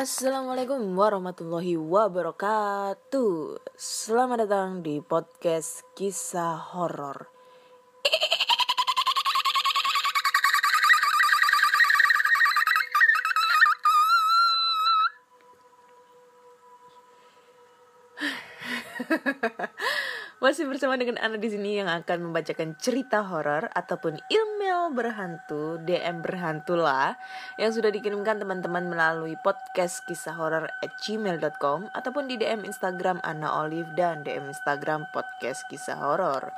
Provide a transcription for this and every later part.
Assalamualaikum warahmatullahi wabarakatuh. Selamat datang di podcast kisah horor. Masih bersama dengan Ana di sini yang akan membacakan cerita horor ataupun email berhantu, DM berhantu lah yang sudah dikirimkan teman-teman melalui podcast kisah horor at gmail.com ataupun di DM Instagram Ana Olive dan DM Instagram podcast kisah horor.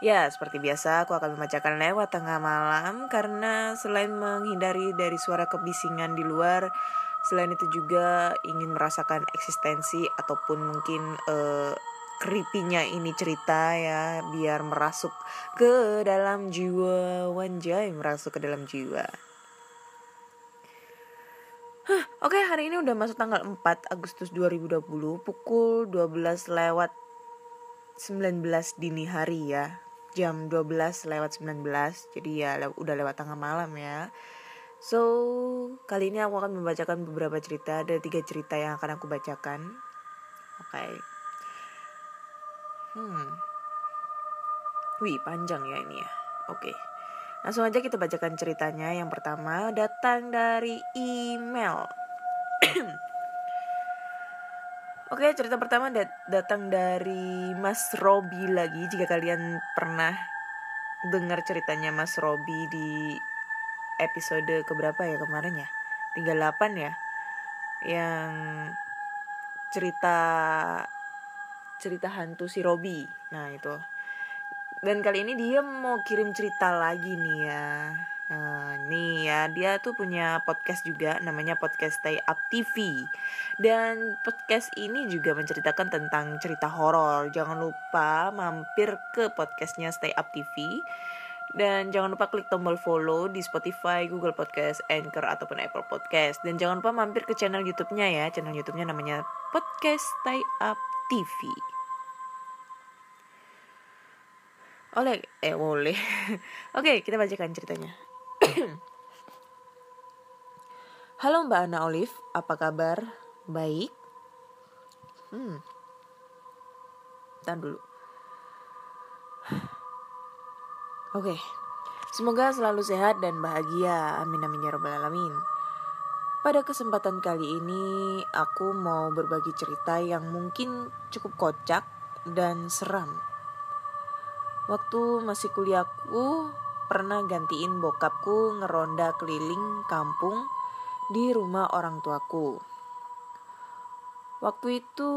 Ya, seperti biasa aku akan membacakan lewat tengah malam karena selain menghindari dari suara kebisingan di luar, selain itu juga ingin merasakan eksistensi ataupun mungkin eh, creepy-nya ini cerita ya biar merasuk ke dalam jiwa. Wanjay merasuk ke dalam jiwa. Hah, Oke hari ini udah masuk tanggal 4 Agustus 2020 pukul 12 lewat 19 dini hari ya. Jam 12 lewat 19 jadi ya le- udah lewat tengah malam ya. So kali ini aku akan membacakan beberapa cerita. Ada tiga cerita yang akan aku bacakan. Oke Hmm. Wih, panjang ya ini ya. Oke. Langsung aja kita bacakan ceritanya. Yang pertama datang dari email. Oke, cerita pertama dat- datang dari Mas Robi lagi. Jika kalian pernah dengar ceritanya Mas Robi di episode keberapa ya kemarin ya? 38 ya. Yang cerita cerita hantu si Robi. Nah, itu. Dan kali ini dia mau kirim cerita lagi nih ya. Nah, nih ya, dia tuh punya podcast juga namanya Podcast Stay Up TV. Dan podcast ini juga menceritakan tentang cerita horor. Jangan lupa mampir ke podcastnya Stay Up TV. Dan jangan lupa klik tombol follow di Spotify, Google Podcast, Anchor, ataupun Apple Podcast. Dan jangan lupa mampir ke channel YouTube-nya ya. Channel YouTube-nya namanya Podcast Stay Up TV. Oleh, eh boleh. Oke, kita bacakan ceritanya. Halo Mbak Ana Olive, apa kabar? Baik. Hmm. Tahan dulu. Oke. Semoga selalu sehat dan bahagia. Amin amin ya rabbal alamin. Pada kesempatan kali ini aku mau berbagi cerita yang mungkin cukup kocak dan seram. Waktu masih kuliahku pernah gantiin bokapku ngeronda keliling kampung di rumah orang tuaku. Waktu itu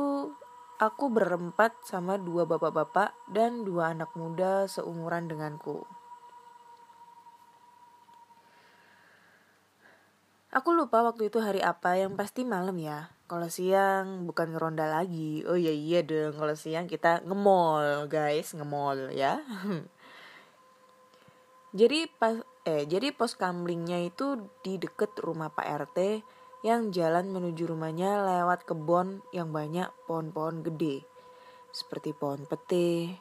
aku berempat sama dua bapak-bapak dan dua anak muda seumuran denganku. Aku lupa waktu itu hari apa, yang pasti malam ya. Kalau siang bukan ngeronda lagi. Oh iya iya dong, kalau siang kita nge-mall, guys, nge-mall ya. jadi pas eh jadi pos kamlingnya itu di deket rumah Pak RT yang jalan menuju rumahnya lewat kebun yang banyak pohon-pohon gede. Seperti pohon pete,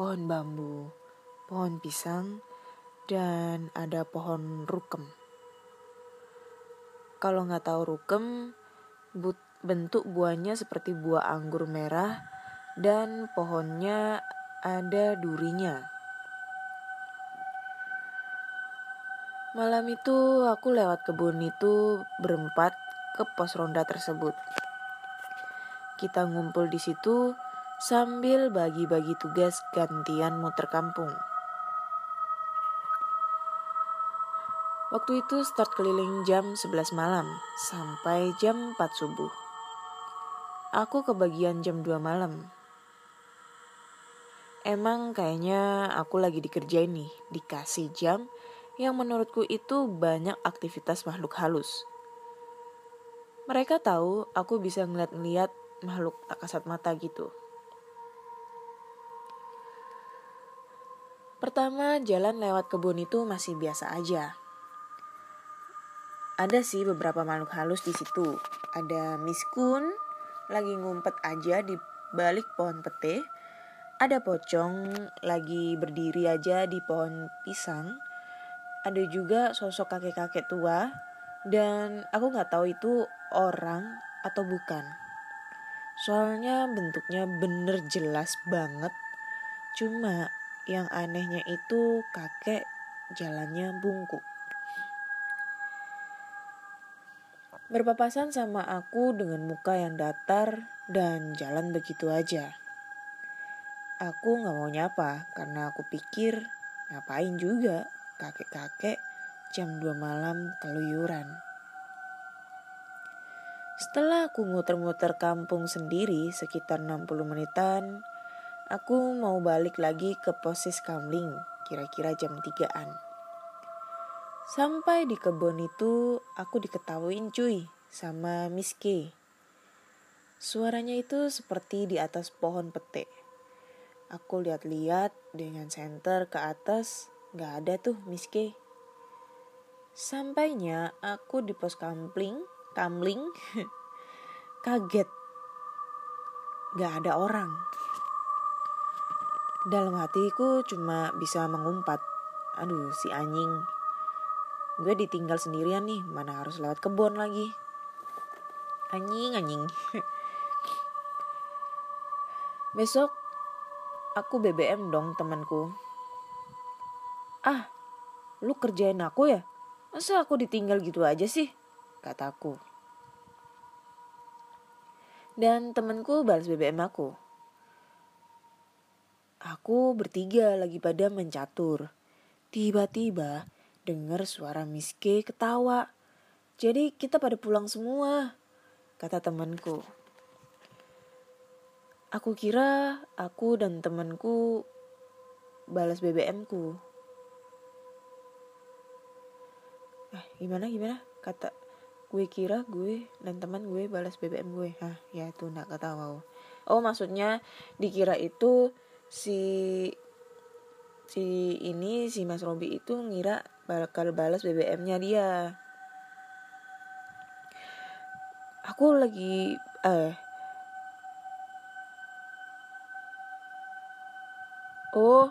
pohon bambu, pohon pisang, dan ada pohon rukem. Kalau nggak tahu rukem, bentuk buahnya seperti buah anggur merah dan pohonnya ada durinya. Malam itu aku lewat kebun itu berempat ke pos ronda tersebut. Kita ngumpul di situ sambil bagi-bagi tugas gantian muter kampung. Waktu itu start keliling jam 11 malam sampai jam 4 subuh. Aku kebagian jam 2 malam. Emang kayaknya aku lagi dikerjain nih, dikasih jam yang menurutku itu banyak aktivitas makhluk halus. Mereka tahu aku bisa ngeliat-ngeliat makhluk tak kasat mata gitu. Pertama, jalan lewat kebun itu masih biasa aja. Ada sih beberapa makhluk halus di situ. Ada Miss Kun lagi ngumpet aja di balik pohon pete. Ada pocong lagi berdiri aja di pohon pisang. Ada juga sosok kakek-kakek tua dan aku nggak tahu itu orang atau bukan. Soalnya bentuknya bener jelas banget. Cuma yang anehnya itu kakek jalannya bungkuk. Berpapasan sama aku dengan muka yang datar dan jalan begitu aja. Aku gak mau nyapa karena aku pikir ngapain juga kakek-kakek jam 2 malam keluyuran. Setelah aku muter-muter kampung sendiri sekitar 60 menitan, aku mau balik lagi ke posis kamling kira-kira jam 3-an. Sampai di kebun itu aku diketawain cuy sama Miss K. Suaranya itu seperti di atas pohon pete. Aku lihat-lihat dengan senter ke atas, gak ada tuh Miss K. Sampainya aku di pos kampling, kamling, kaget. Gak ada orang. Dalam hatiku cuma bisa mengumpat. Aduh si anjing gue ditinggal sendirian nih mana harus lewat kebun lagi. Anjing anjing. Besok aku BBM dong temanku. Ah lu kerjain aku ya? Masa aku ditinggal gitu aja sih? Kataku. Dan temanku balas BBM aku. Aku bertiga lagi pada mencatur. Tiba-tiba dengar suara Miss K ketawa. Jadi kita pada pulang semua, kata temanku. Aku kira aku dan temanku balas BBM-ku. Eh, gimana gimana? Kata gue kira gue dan teman gue balas BBM gue. Hah, ya itu nggak kata wow. Oh, maksudnya dikira itu si si ini si Mas Robi itu ngira bakal balas BBM-nya dia. Aku lagi eh. Oh,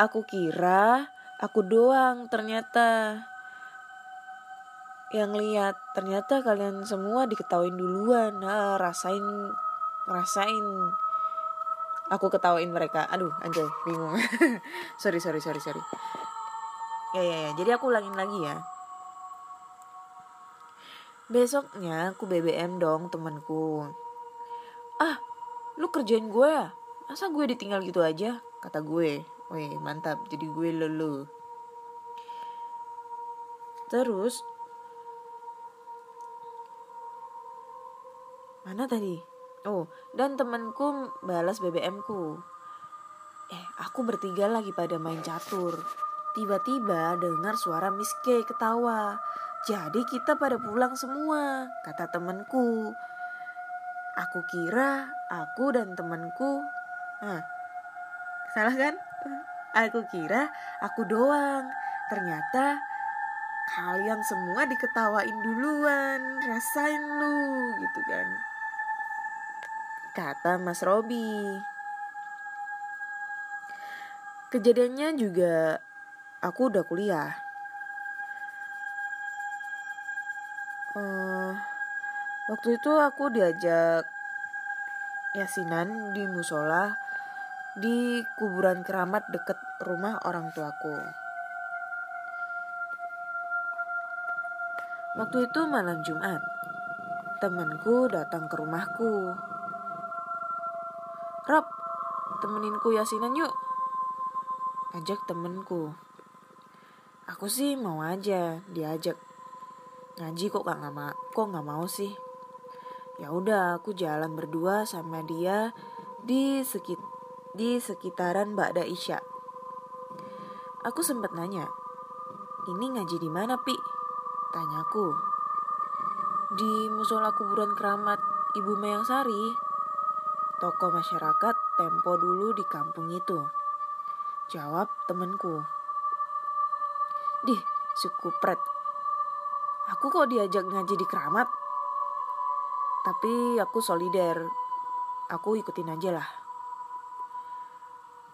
aku kira aku doang ternyata. Yang lihat ternyata kalian semua diketawain duluan. Nah, rasain rasain. Aku ketawain mereka. Aduh anjay bingung. Sorry sorry sorry sorry ya ya ya. Jadi aku ulangin lagi ya. Besoknya aku BBM dong temanku. Ah lu kerjain gue? Ya masa gue ditinggal gitu aja? Kata gue. Wih mantap. Jadi gue lulu terus mana tadi? Oh dan temanku balas BBM ku. Eh aku bertiga lagi pada main catur Tiba-tiba dengar suara Miss K ketawa. Jadi kita pada pulang semua, kata temanku. Aku kira aku dan temanku, nah, salah kan? Aku kira aku doang. Ternyata kalian semua diketawain duluan, rasain lu gitu kan. Kata Mas Robi. Kejadiannya juga aku udah kuliah. Uh, waktu itu aku diajak yasinan di musola di kuburan keramat deket rumah orang tuaku. Waktu itu malam Jumat, temanku datang ke rumahku. Rob, temeninku yasinan yuk. Ajak temenku. Aku sih mau aja diajak ngaji kok gak ma kok nggak mau sih. Ya udah aku jalan berdua sama dia di sekit di sekitaran Ba'da Isya. Aku sempat nanya, ini ngaji di mana pi? Tanyaku. Di musola kuburan keramat Ibu Mayang Sari, toko masyarakat tempo dulu di kampung itu. Jawab temenku. Dih, si kupret. Aku kok diajak ngaji di keramat? Tapi aku solider. Aku ikutin aja lah.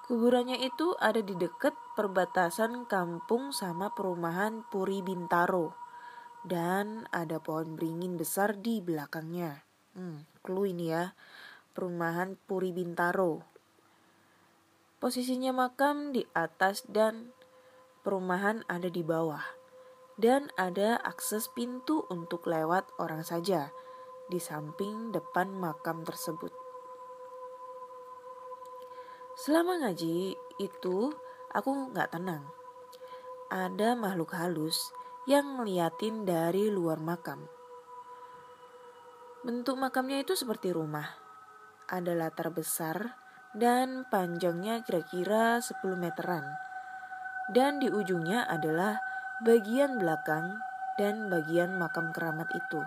Kuburannya itu ada di dekat perbatasan kampung sama perumahan Puri Bintaro. Dan ada pohon beringin besar di belakangnya. Hmm, clue ini ya. Perumahan Puri Bintaro. Posisinya makam di atas dan perumahan ada di bawah. Dan ada akses pintu untuk lewat orang saja di samping depan makam tersebut. Selama ngaji itu aku nggak tenang. Ada makhluk halus yang ngeliatin dari luar makam. Bentuk makamnya itu seperti rumah. Ada latar besar dan panjangnya kira-kira 10 meteran. Dan di ujungnya adalah bagian belakang dan bagian makam keramat itu.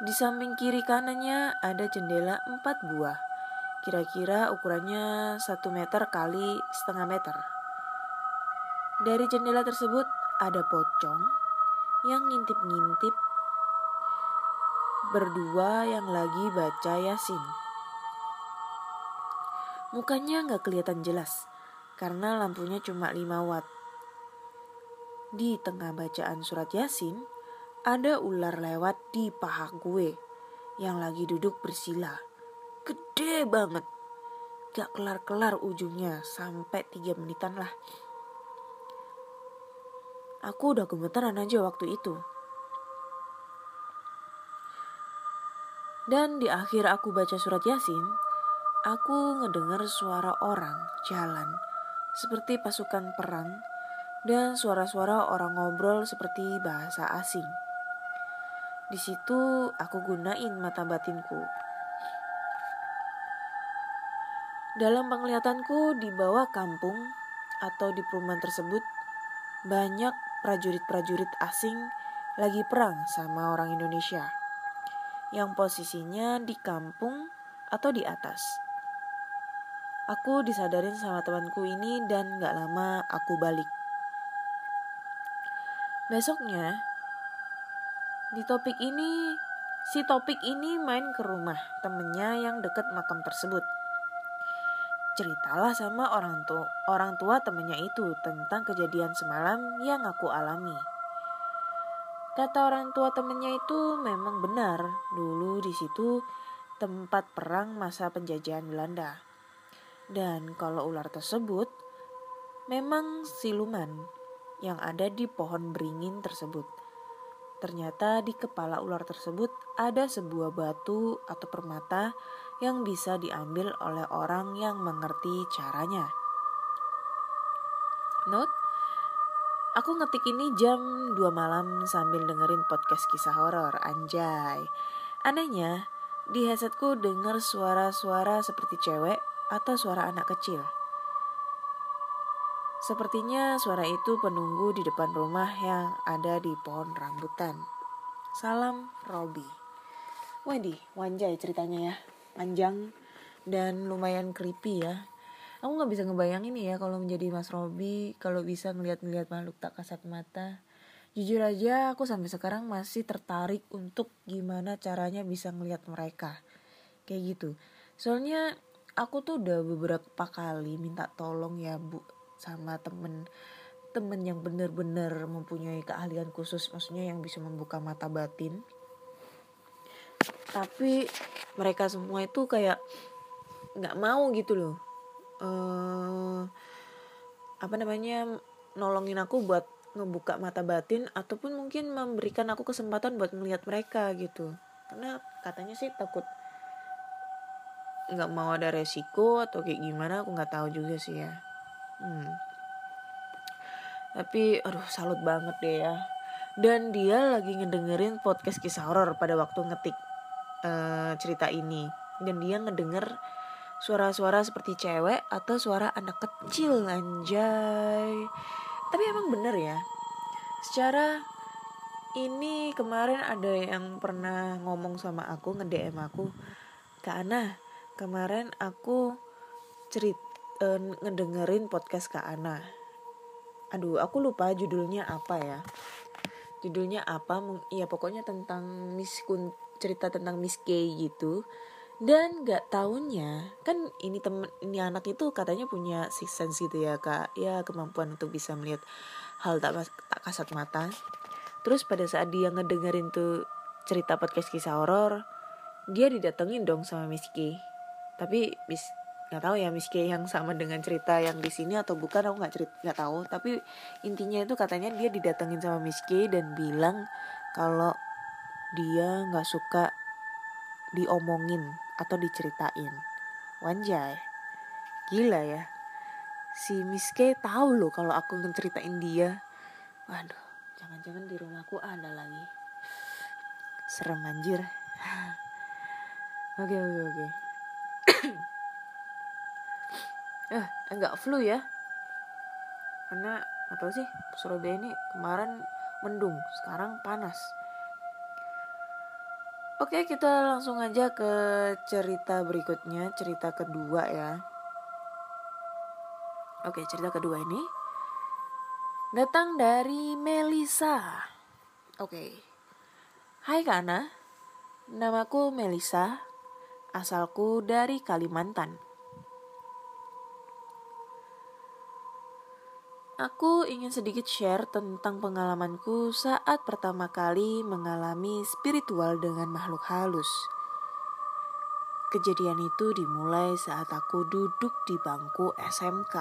Di samping kiri kanannya ada jendela empat buah Kira-kira ukurannya 1 meter kali setengah meter. Dari jendela tersebut ada pocong yang ngintip-ngintip berdua yang lagi baca yasin. Mukanya nggak kelihatan jelas karena lampunya cuma 5 watt. Di tengah bacaan surat yasin, ada ular lewat di paha gue yang lagi duduk bersila. Gede banget. Gak kelar-kelar ujungnya sampai tiga menitan lah. Aku udah gemeteran aja waktu itu. Dan di akhir aku baca surat yasin aku ngedengar suara orang jalan seperti pasukan perang dan suara-suara orang ngobrol seperti bahasa asing. Di situ aku gunain mata batinku Dalam penglihatanku di bawah kampung atau di perumahan tersebut banyak prajurit-prajurit asing lagi perang sama orang Indonesia yang posisinya di kampung atau di atas. Aku disadarin sama temanku ini dan gak lama aku balik. Besoknya, di topik ini, si topik ini main ke rumah temennya yang deket makam tersebut ceritalah sama orang tua orang tua temennya itu tentang kejadian semalam yang aku alami. Kata orang tua temennya itu memang benar, dulu di situ tempat perang masa penjajahan Belanda. Dan kalau ular tersebut memang siluman yang ada di pohon beringin tersebut. Ternyata di kepala ular tersebut ada sebuah batu atau permata yang bisa diambil oleh orang yang mengerti caranya. Note, aku ngetik ini jam 2 malam sambil dengerin podcast kisah horor, anjay. Anehnya, di headsetku denger suara-suara seperti cewek atau suara anak kecil. Sepertinya suara itu penunggu di depan rumah yang ada di pohon rambutan. Salam Robi. Waduh, wanjai ceritanya ya panjang dan lumayan creepy ya aku nggak bisa ngebayangin ya kalau menjadi Mas Robi kalau bisa ngeliat-ngeliat makhluk tak kasat mata jujur aja aku sampai sekarang masih tertarik untuk gimana caranya bisa ngeliat mereka kayak gitu soalnya aku tuh udah beberapa kali minta tolong ya bu sama temen. Temen yang bener-bener mempunyai keahlian khusus maksudnya yang bisa membuka mata batin. Tapi mereka semua itu kayak nggak mau gitu loh. Uh, apa namanya nolongin aku buat ngebuka mata batin ataupun mungkin memberikan aku kesempatan buat melihat mereka gitu. Karena katanya sih takut nggak mau ada resiko atau kayak gimana aku nggak tahu juga sih ya. Hmm. tapi aduh salut banget deh ya. Dan dia lagi ngedengerin podcast kisah horor pada waktu ngetik uh, cerita ini. Dan dia ngedenger suara-suara seperti cewek atau suara anak kecil anjay. Tapi emang bener ya. Secara ini kemarin ada yang pernah ngomong sama aku nge-DM aku Kak Ana kemarin aku cerit eh, ngedengerin podcast Kak Ana. Aduh, aku lupa judulnya apa ya. Judulnya apa? Iya, pokoknya tentang Miss Kun cerita tentang Miss K gitu. Dan nggak taunya kan ini temen ini anak itu katanya punya six sense gitu ya kak ya kemampuan untuk bisa melihat hal tak tak kasat mata terus pada saat dia ngedengerin tuh cerita podcast kisah horor dia didatengin dong sama Miss K tapi Miss nggak tahu ya Miss K yang sama dengan cerita yang di sini atau bukan aku nggak cerita nggak tahu. Tapi intinya itu katanya dia didatengin sama Miss K dan bilang kalau dia nggak suka diomongin atau diceritain. Wanjay gila ya. Si Miss K tahu loh kalau aku ngeceritain dia. Waduh jangan-jangan di rumahku ada lagi. Serem anjir. Oke oke oke eh enggak flu ya karena atau sih Surabaya ini kemarin mendung sekarang panas Oke, kita langsung aja ke cerita berikutnya, cerita kedua ya. Oke, cerita kedua ini datang dari Melisa. Oke. Hai Kana, namaku Melisa, asalku dari Kalimantan. Aku ingin sedikit share tentang pengalamanku saat pertama kali mengalami spiritual dengan makhluk halus. Kejadian itu dimulai saat aku duduk di bangku SMK.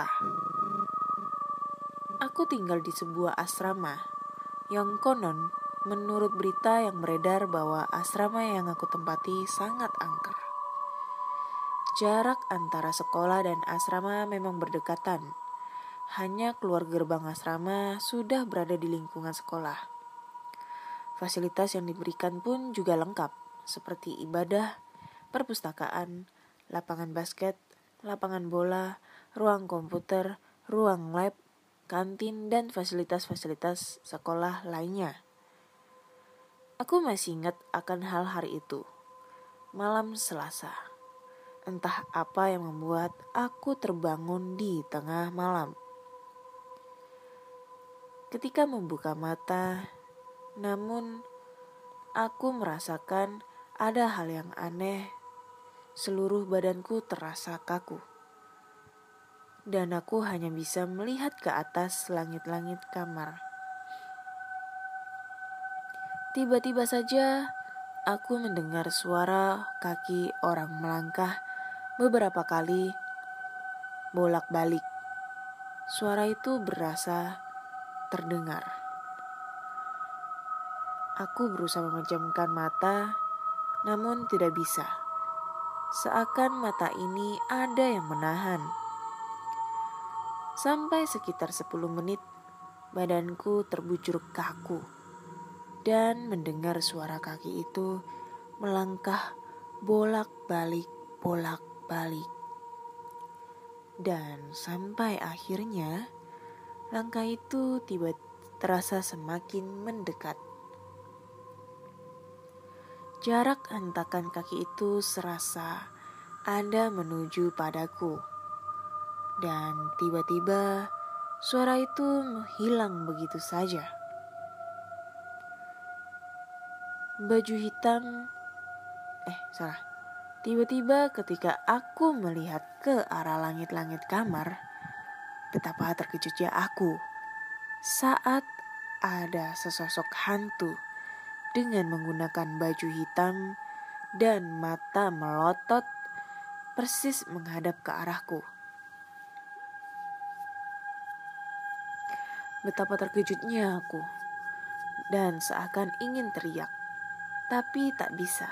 Aku tinggal di sebuah asrama yang konon menurut berita yang beredar bahwa asrama yang aku tempati sangat angker. Jarak antara sekolah dan asrama memang berdekatan hanya keluar gerbang asrama sudah berada di lingkungan sekolah. Fasilitas yang diberikan pun juga lengkap, seperti ibadah, perpustakaan, lapangan basket, lapangan bola, ruang komputer, ruang lab, kantin, dan fasilitas-fasilitas sekolah lainnya. Aku masih ingat akan hal hari itu. Malam Selasa. Entah apa yang membuat aku terbangun di tengah malam. Ketika membuka mata, namun aku merasakan ada hal yang aneh. Seluruh badanku terasa kaku, dan aku hanya bisa melihat ke atas langit-langit kamar. Tiba-tiba saja aku mendengar suara kaki orang melangkah beberapa kali bolak-balik. Suara itu berasa terdengar. Aku berusaha memejamkan mata, namun tidak bisa. Seakan mata ini ada yang menahan. Sampai sekitar 10 menit, badanku terbujur kaku dan mendengar suara kaki itu melangkah bolak-balik, bolak-balik. Dan sampai akhirnya langkah itu tiba terasa semakin mendekat. Jarak hentakan kaki itu serasa ada menuju padaku. Dan tiba-tiba suara itu hilang begitu saja. Baju hitam eh salah. Tiba-tiba ketika aku melihat ke arah langit-langit kamar, betapa terkejutnya aku saat ada sesosok hantu dengan menggunakan baju hitam dan mata melotot persis menghadap ke arahku. Betapa terkejutnya aku dan seakan ingin teriak, tapi tak bisa.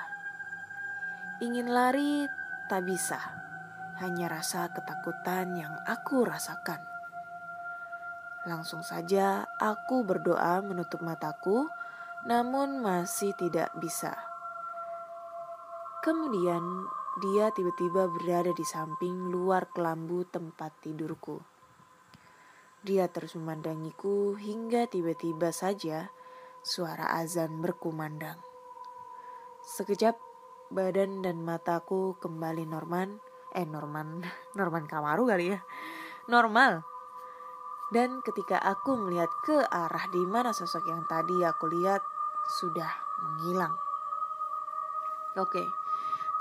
Ingin lari, tak bisa. Hanya rasa ketakutan yang aku rasakan. Langsung saja aku berdoa menutup mataku, namun masih tidak bisa. Kemudian dia tiba-tiba berada di samping luar kelambu tempat tidurku. Dia terus memandangiku hingga tiba-tiba saja suara azan berkumandang. Sekejap badan dan mataku kembali normal, eh Norman Norman Kamaru kali ya normal dan ketika aku melihat ke arah di mana sosok yang tadi aku lihat sudah menghilang. Oke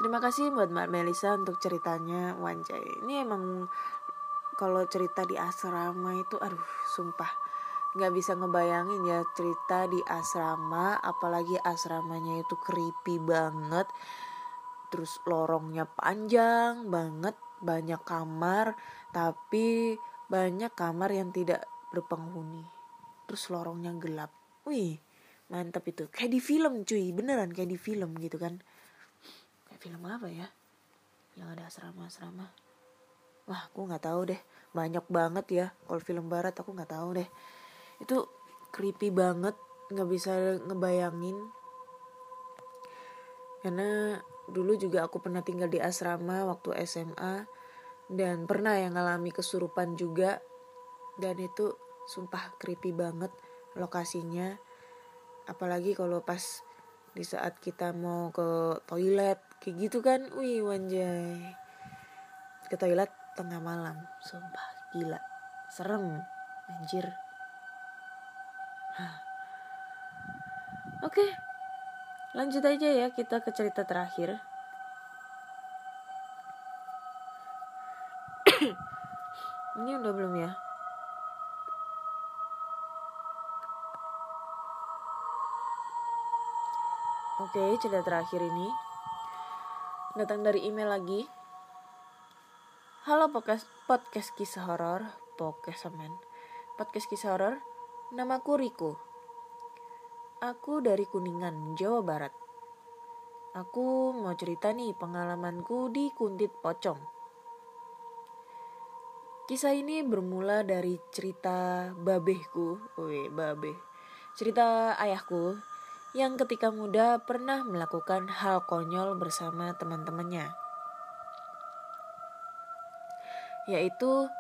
terima kasih buat Mbak Melisa untuk ceritanya Wanjai ini emang kalau cerita di asrama itu aduh sumpah. Nggak bisa ngebayangin ya cerita di asrama apalagi asramanya itu creepy banget. Terus lorongnya panjang banget banyak kamar tapi banyak kamar yang tidak berpenghuni. Terus lorongnya gelap. Wih mantap itu. Kayak di film cuy. Beneran kayak di film gitu kan. Kayak film apa ya? Yang ada asrama-asrama. Wah aku nggak tahu deh. Banyak banget ya. Kalau film barat aku nggak tahu deh. Itu creepy banget. Nggak bisa ngebayangin. Karena dulu juga aku pernah tinggal di asrama waktu SMA dan pernah yang ngalami kesurupan juga. Dan itu sumpah creepy banget lokasinya. Apalagi kalau pas di saat kita mau ke toilet kayak gitu kan. Wih wanjay. Ke toilet tengah malam. Sumpah gila. Serem anjir. Oke, lanjut aja ya kita ke cerita terakhir. Ini udah belum ya? Oke, cerita terakhir ini datang dari email lagi. Halo podcast podcast kisah horor, podcast semen. Podcast kisah horor, namaku Riko. Aku dari Kuningan, Jawa Barat. Aku mau cerita nih pengalamanku di Kuntit Pocong. Kisah ini bermula dari cerita babehku, weh babeh. Cerita ayahku yang ketika muda pernah melakukan hal konyol bersama teman-temannya. Yaitu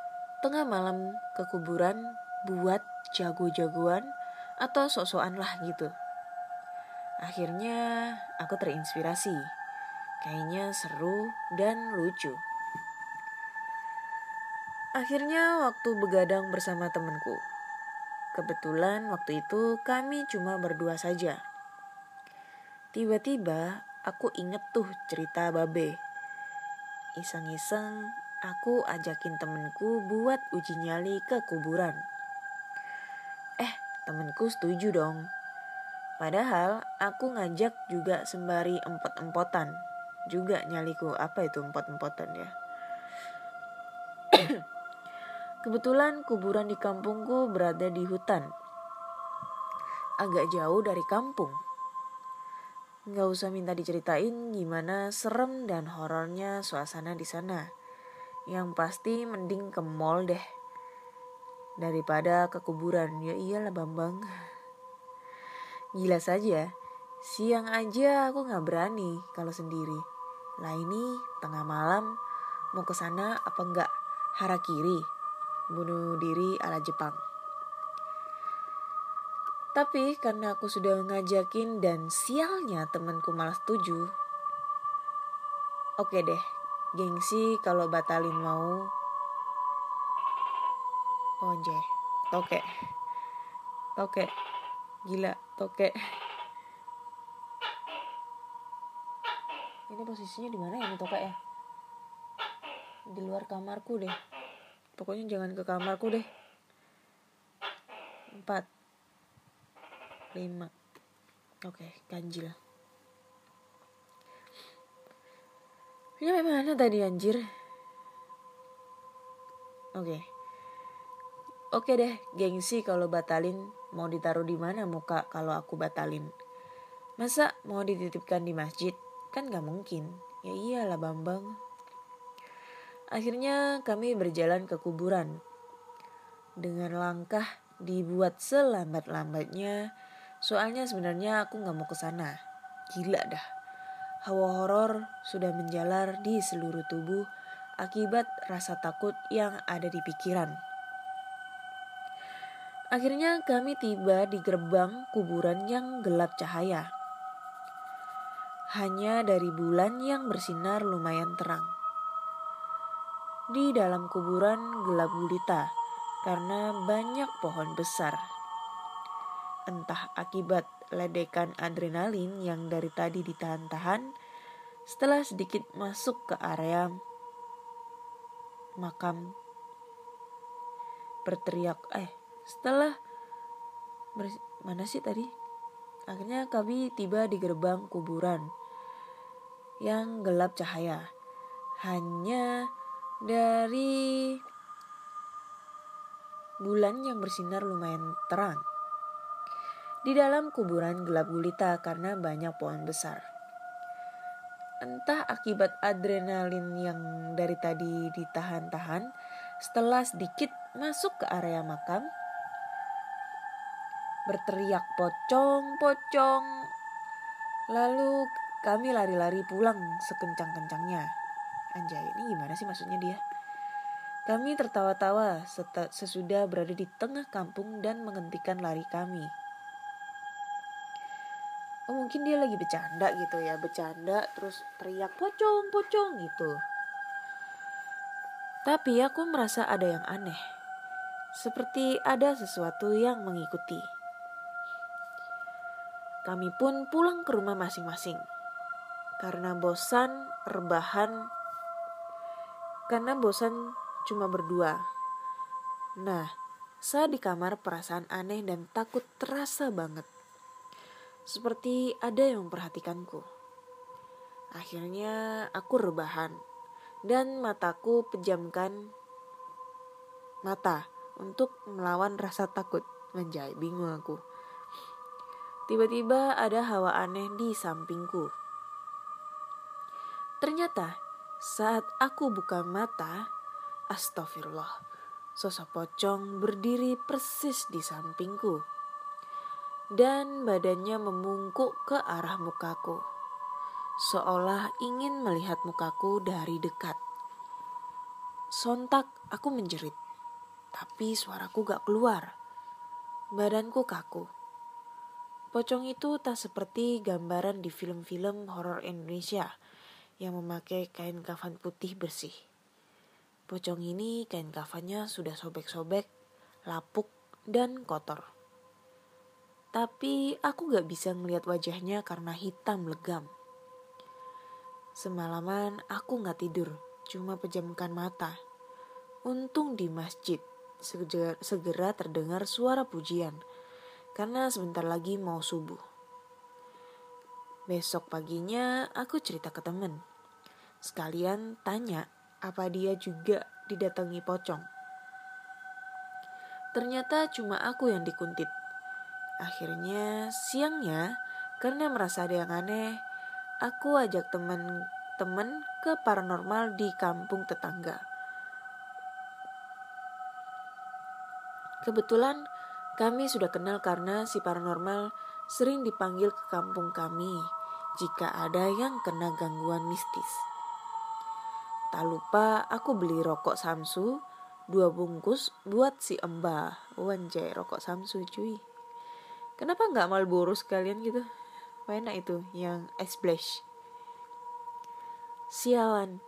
tengah malam ke kuburan buat jago-jagoan atau sok-sokan lah gitu. Akhirnya aku terinspirasi. Kayaknya seru dan lucu. Akhirnya waktu begadang bersama temanku. Kebetulan waktu itu kami cuma berdua saja. Tiba-tiba aku inget tuh cerita babe. Iseng-iseng aku ajakin temenku buat uji nyali ke kuburan. Eh, temenku setuju dong. Padahal aku ngajak juga sembari empot-empotan. Juga nyaliku, apa itu empot-empotan ya? Kebetulan kuburan di kampungku berada di hutan. Agak jauh dari kampung. Nggak usah minta diceritain gimana serem dan horornya suasana di sana. Yang pasti mending ke mall deh. Daripada ke kuburan. Ya iyalah Bambang. Gila saja. Siang aja aku nggak berani kalau sendiri. Lah ini tengah malam mau ke sana apa enggak harakiri bunuh diri ala Jepang. Tapi karena aku sudah ngajakin dan sialnya temanku malah setuju. Oke deh, gengsi kalau batalin mau. Onje, toke. Toke. Gila, toke. Ini posisinya di mana ya ini toke ya? Di luar kamarku deh. Pokoknya jangan ke kamarku deh. Empat. Lima. Oke, ganjil. Ini mana tadi anjir? Oke. Oke deh, gengsi kalau batalin mau ditaruh di mana muka kalau aku batalin. Masa mau dititipkan di masjid? Kan gak mungkin. Ya iyalah Bambang. Akhirnya kami berjalan ke kuburan. Dengan langkah dibuat selambat-lambatnya, soalnya sebenarnya aku nggak mau ke sana. Gila dah. Hawa horor sudah menjalar di seluruh tubuh akibat rasa takut yang ada di pikiran. Akhirnya kami tiba di gerbang kuburan yang gelap cahaya. Hanya dari bulan yang bersinar lumayan terang. Di dalam kuburan gelap gulita karena banyak pohon besar. Entah akibat ledekan adrenalin yang dari tadi ditahan-tahan, setelah sedikit masuk ke area makam berteriak eh setelah mana sih tadi akhirnya kami tiba di gerbang kuburan yang gelap cahaya hanya dari bulan yang bersinar lumayan terang di dalam kuburan gelap gulita karena banyak pohon besar entah akibat adrenalin yang dari tadi ditahan-tahan setelah sedikit masuk ke area makam, berteriak pocong, pocong. Lalu kami lari-lari pulang sekencang-kencangnya. Anjay, ini gimana sih maksudnya dia? Kami tertawa-tawa sesudah berada di tengah kampung dan menghentikan lari kami. Oh mungkin dia lagi bercanda gitu ya, bercanda terus teriak pocong, pocong gitu. Tapi aku merasa ada yang aneh. Seperti ada sesuatu yang mengikuti. Kami pun pulang ke rumah masing-masing. Karena bosan, rebahan. Karena bosan cuma berdua. Nah, saat di kamar perasaan aneh dan takut terasa banget. Seperti ada yang memperhatikanku. Akhirnya aku rebahan dan mataku pejamkan mata untuk melawan rasa takut. Menjai, bingung aku. Tiba-tiba ada hawa aneh di sampingku. Ternyata saat aku buka mata, astagfirullah, sosok pocong berdiri persis di sampingku. Dan badannya memungkuk ke arah mukaku seolah ingin melihat mukaku dari dekat. Sontak aku menjerit, tapi suaraku gak keluar. Badanku kaku. Pocong itu tak seperti gambaran di film-film horor Indonesia yang memakai kain kafan putih bersih. Pocong ini kain kafannya sudah sobek-sobek, lapuk, dan kotor. Tapi aku gak bisa melihat wajahnya karena hitam legam. Semalaman aku gak tidur, cuma pejamkan mata. Untung di masjid segera, segera terdengar suara pujian, karena sebentar lagi mau subuh. Besok paginya aku cerita ke temen. Sekalian tanya apa dia juga didatangi pocong. Ternyata cuma aku yang dikuntit. Akhirnya siangnya karena merasa ada yang aneh, aku ajak teman-teman ke paranormal di kampung tetangga. Kebetulan kami sudah kenal karena si paranormal sering dipanggil ke kampung kami jika ada yang kena gangguan mistis. Tak lupa aku beli rokok Samsu dua bungkus buat si Embah. Wanjay rokok Samsu cuy. Kenapa nggak Marlboro sekalian gitu? enak itu yang splash sialan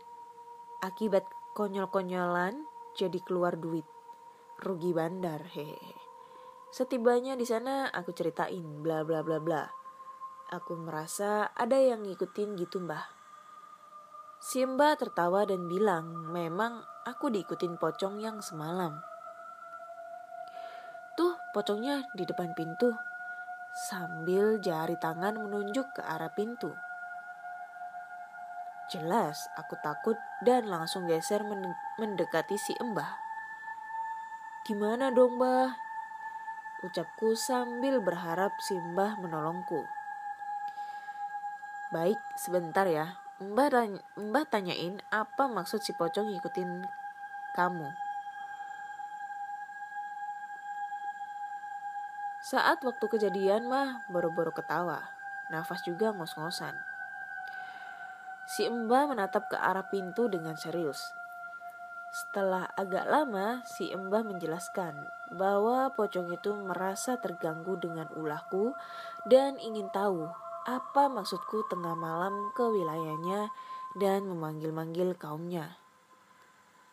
akibat konyol-konyolan jadi keluar duit rugi bandar hehe setibanya di sana aku ceritain bla bla bla bla aku merasa ada yang ngikutin gitu mbah si mbah tertawa dan bilang memang aku diikutin pocong yang semalam tuh pocongnya di depan pintu sambil jari tangan menunjuk ke arah pintu. Jelas aku takut dan langsung geser mendekati si embah. Gimana dong mbah? Ucapku sambil berharap si mbah menolongku. Baik, sebentar ya. Mbah, tanya, mbah tanyain apa maksud si pocong ngikutin kamu. Saat waktu kejadian mah baru-baru ketawa, nafas juga ngos-ngosan. Si Emba menatap ke arah pintu dengan serius. Setelah agak lama, si Emba menjelaskan bahwa pocong itu merasa terganggu dengan ulahku dan ingin tahu apa maksudku tengah malam ke wilayahnya dan memanggil-manggil kaumnya.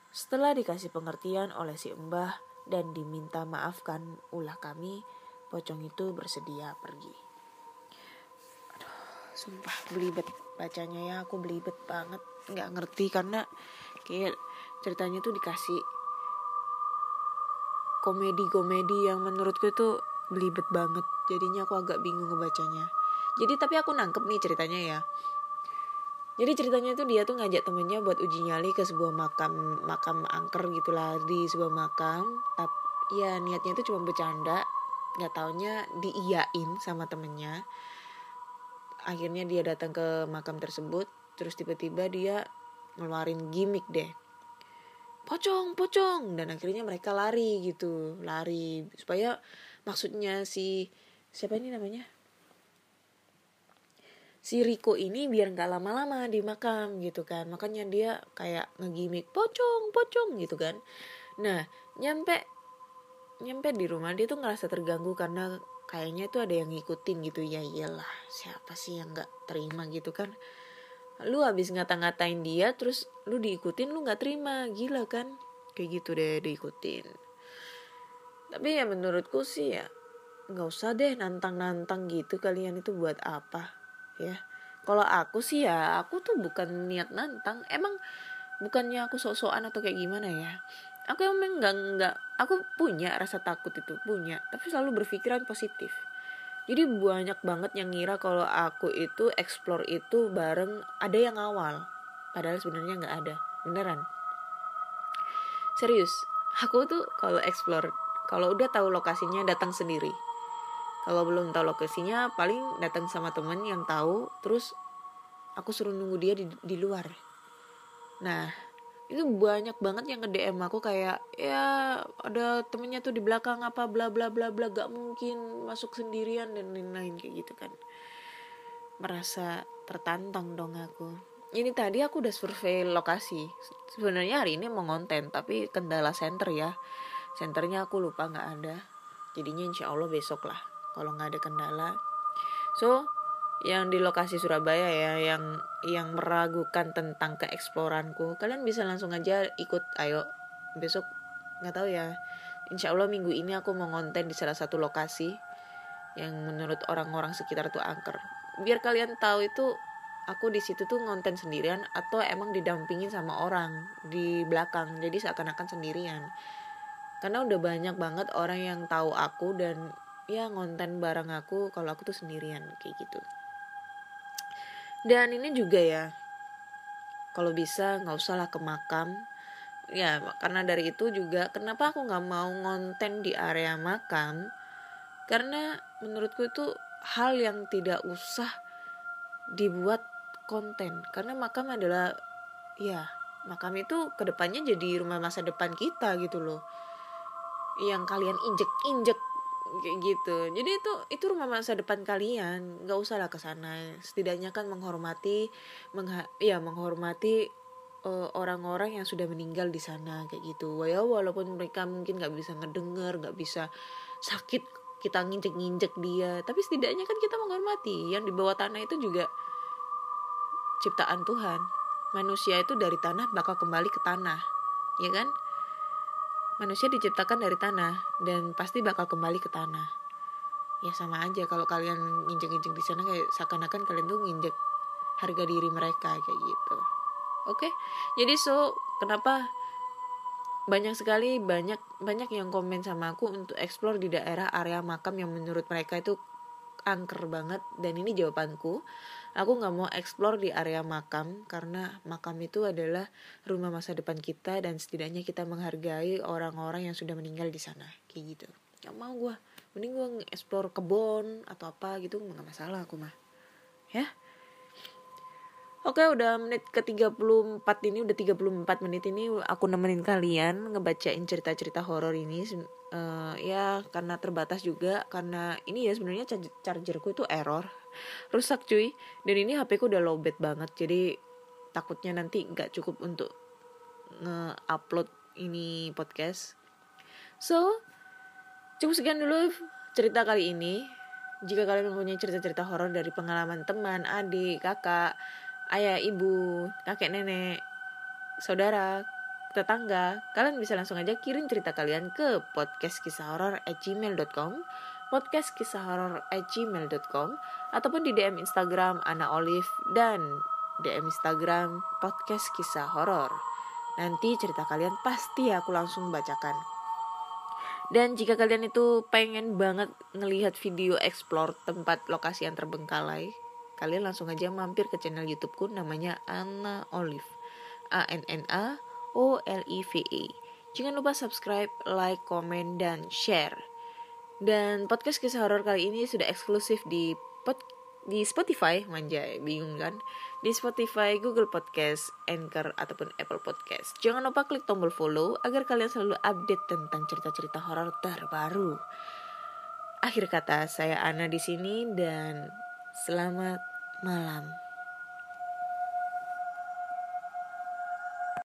Setelah dikasih pengertian oleh si Mbah dan diminta maafkan ulah kami, pocong itu bersedia pergi. Aduh, sumpah belibet bacanya ya, aku belibet banget, nggak ngerti karena kayak ceritanya tuh dikasih komedi-komedi yang menurutku itu belibet banget. Jadinya aku agak bingung ngebacanya. Jadi tapi aku nangkep nih ceritanya ya. Jadi ceritanya tuh dia tuh ngajak temennya buat uji nyali ke sebuah makam makam angker gitulah di sebuah makam. Tapi ya niatnya itu cuma bercanda. Nggak taunya diiyain sama temennya. Akhirnya dia datang ke makam tersebut. Terus tiba-tiba dia ngeluarin gimmick deh. Pocong, pocong. Dan akhirnya mereka lari gitu. Lari. Supaya maksudnya si... Siapa ini namanya? Si Riko ini biar nggak lama-lama di makam gitu kan. Makanya dia kayak ngegimik pocong pocong gitu kan. Nah nyampe nyampe di rumah dia tuh ngerasa terganggu karena kayaknya tuh ada yang ngikutin gitu. Ya iyalah siapa sih yang nggak terima? gitu kan. Lu habis ngata-ngatain dia terus lu diikutin lu nggak terima. Gila kan? Kayak gitu deh diikutin. Tapi ya menurutku sih ya nggak usah deh nantang-nantang gitu kalian itu buat apa ya. Kalau aku sih ya aku tuh bukan niat nantang. Emang bukannya aku sok-sokan atau kayak gimana ya? Aku emang nggak nggak aku punya rasa takut itu punya. Tapi selalu berpikiran positif. Jadi banyak banget yang ngira kalau aku itu explore itu bareng ada yang awal padahal sebenarnya nggak ada. Beneran. Serius aku tuh kalau explore kalau udah tahu lokasinya datang sendiri kalau belum tahu lokasinya paling datang sama temen yang tahu terus aku suruh nunggu dia di, di luar. Nah itu banyak banget yang nge DM aku kayak ya ada temennya tuh di belakang apa bla bla bla bla gak mungkin masuk sendirian dan lain-lain kayak gitu kan. Merasa tertantang dong aku. Ini tadi aku udah survei lokasi. Sebenarnya hari ini mau konten tapi kendala center ya. Centernya aku lupa nggak ada. Jadinya insya Allah besok lah kalau nggak ada kendala. So yang di lokasi Surabaya ya yang yang meragukan tentang keeksploranku kalian bisa langsung aja ikut. Ayo besok nggak tahu ya. Insya Allah minggu ini aku mau ngonten di salah satu lokasi yang menurut orang-orang sekitar tuh angker. Biar kalian tahu itu aku di situ tuh ngonten sendirian atau emang didampingin sama orang di belakang. Jadi seakan-akan sendirian. Karena udah banyak banget orang yang tahu aku dan ya ngonten bareng aku kalau aku tuh sendirian kayak gitu. Dan ini juga ya kalau bisa nggak usah lah ke makam. Ya karena dari itu juga kenapa aku nggak mau ngonten di area makam? Karena menurutku itu hal yang tidak usah dibuat konten. Karena makam adalah ya makam itu ke depannya jadi rumah masa depan kita gitu loh. Yang kalian injek injek kayak gitu. Jadi itu itu rumah masa depan kalian. Nggak usah lah ke sana. Setidaknya kan menghormati mengha ya menghormati orang orang-orang yang sudah meninggal di sana kayak gitu. Ya walaupun mereka mungkin nggak bisa ngedenger nggak bisa sakit kita nginjek-nginjek dia. Tapi setidaknya kan kita menghormati. Yang di bawah tanah itu juga ciptaan Tuhan. Manusia itu dari tanah bakal kembali ke tanah. Ya kan manusia diciptakan dari tanah dan pasti bakal kembali ke tanah. Ya sama aja kalau kalian nginjek-nginjek di sana kayak seakan-akan kalian tuh nginjek harga diri mereka kayak gitu. Oke. Okay? Jadi so kenapa banyak sekali banyak banyak yang komen sama aku untuk explore di daerah area makam yang menurut mereka itu angker banget dan ini jawabanku aku nggak mau explore di area makam karena makam itu adalah rumah masa depan kita dan setidaknya kita menghargai orang-orang yang sudah meninggal di sana. Kayak gitu. Nggak mau gue mending gue explore kebon atau apa gitu nggak masalah aku mah. Ya? Oke udah menit ke 34 ini udah 34 menit ini aku nemenin kalian ngebacain cerita-cerita horor ini. Uh, ya karena terbatas juga karena ini ya sebenarnya chargerku itu error rusak cuy. Dan ini HP ku udah lowbat banget jadi takutnya nanti nggak cukup untuk nge-upload ini podcast. So cukup sekian dulu cerita kali ini. Jika kalian mempunyai cerita-cerita horor dari pengalaman teman, adik, kakak, ayah, ibu, kakek, nenek, saudara, tetangga, kalian bisa langsung aja kirim cerita kalian ke podcast kisah horor at gmail.com podcast kisah horor gmail.com ataupun di DM Instagram Ana Olive dan DM Instagram podcast kisah horor. Nanti cerita kalian pasti aku langsung bacakan. Dan jika kalian itu pengen banget ngelihat video explore tempat lokasi yang terbengkalai, kalian langsung aja mampir ke channel YouTubeku namanya Anna Olive. A N N A O L I V E. Jangan lupa subscribe, like, komen, dan share. Dan podcast kisah horor kali ini sudah eksklusif di pod, di Spotify, manjai, bingung kan? Di Spotify, Google Podcast, Anchor ataupun Apple Podcast. Jangan lupa klik tombol follow agar kalian selalu update tentang cerita-cerita horor terbaru. Akhir kata, saya Ana di sini dan selamat malam.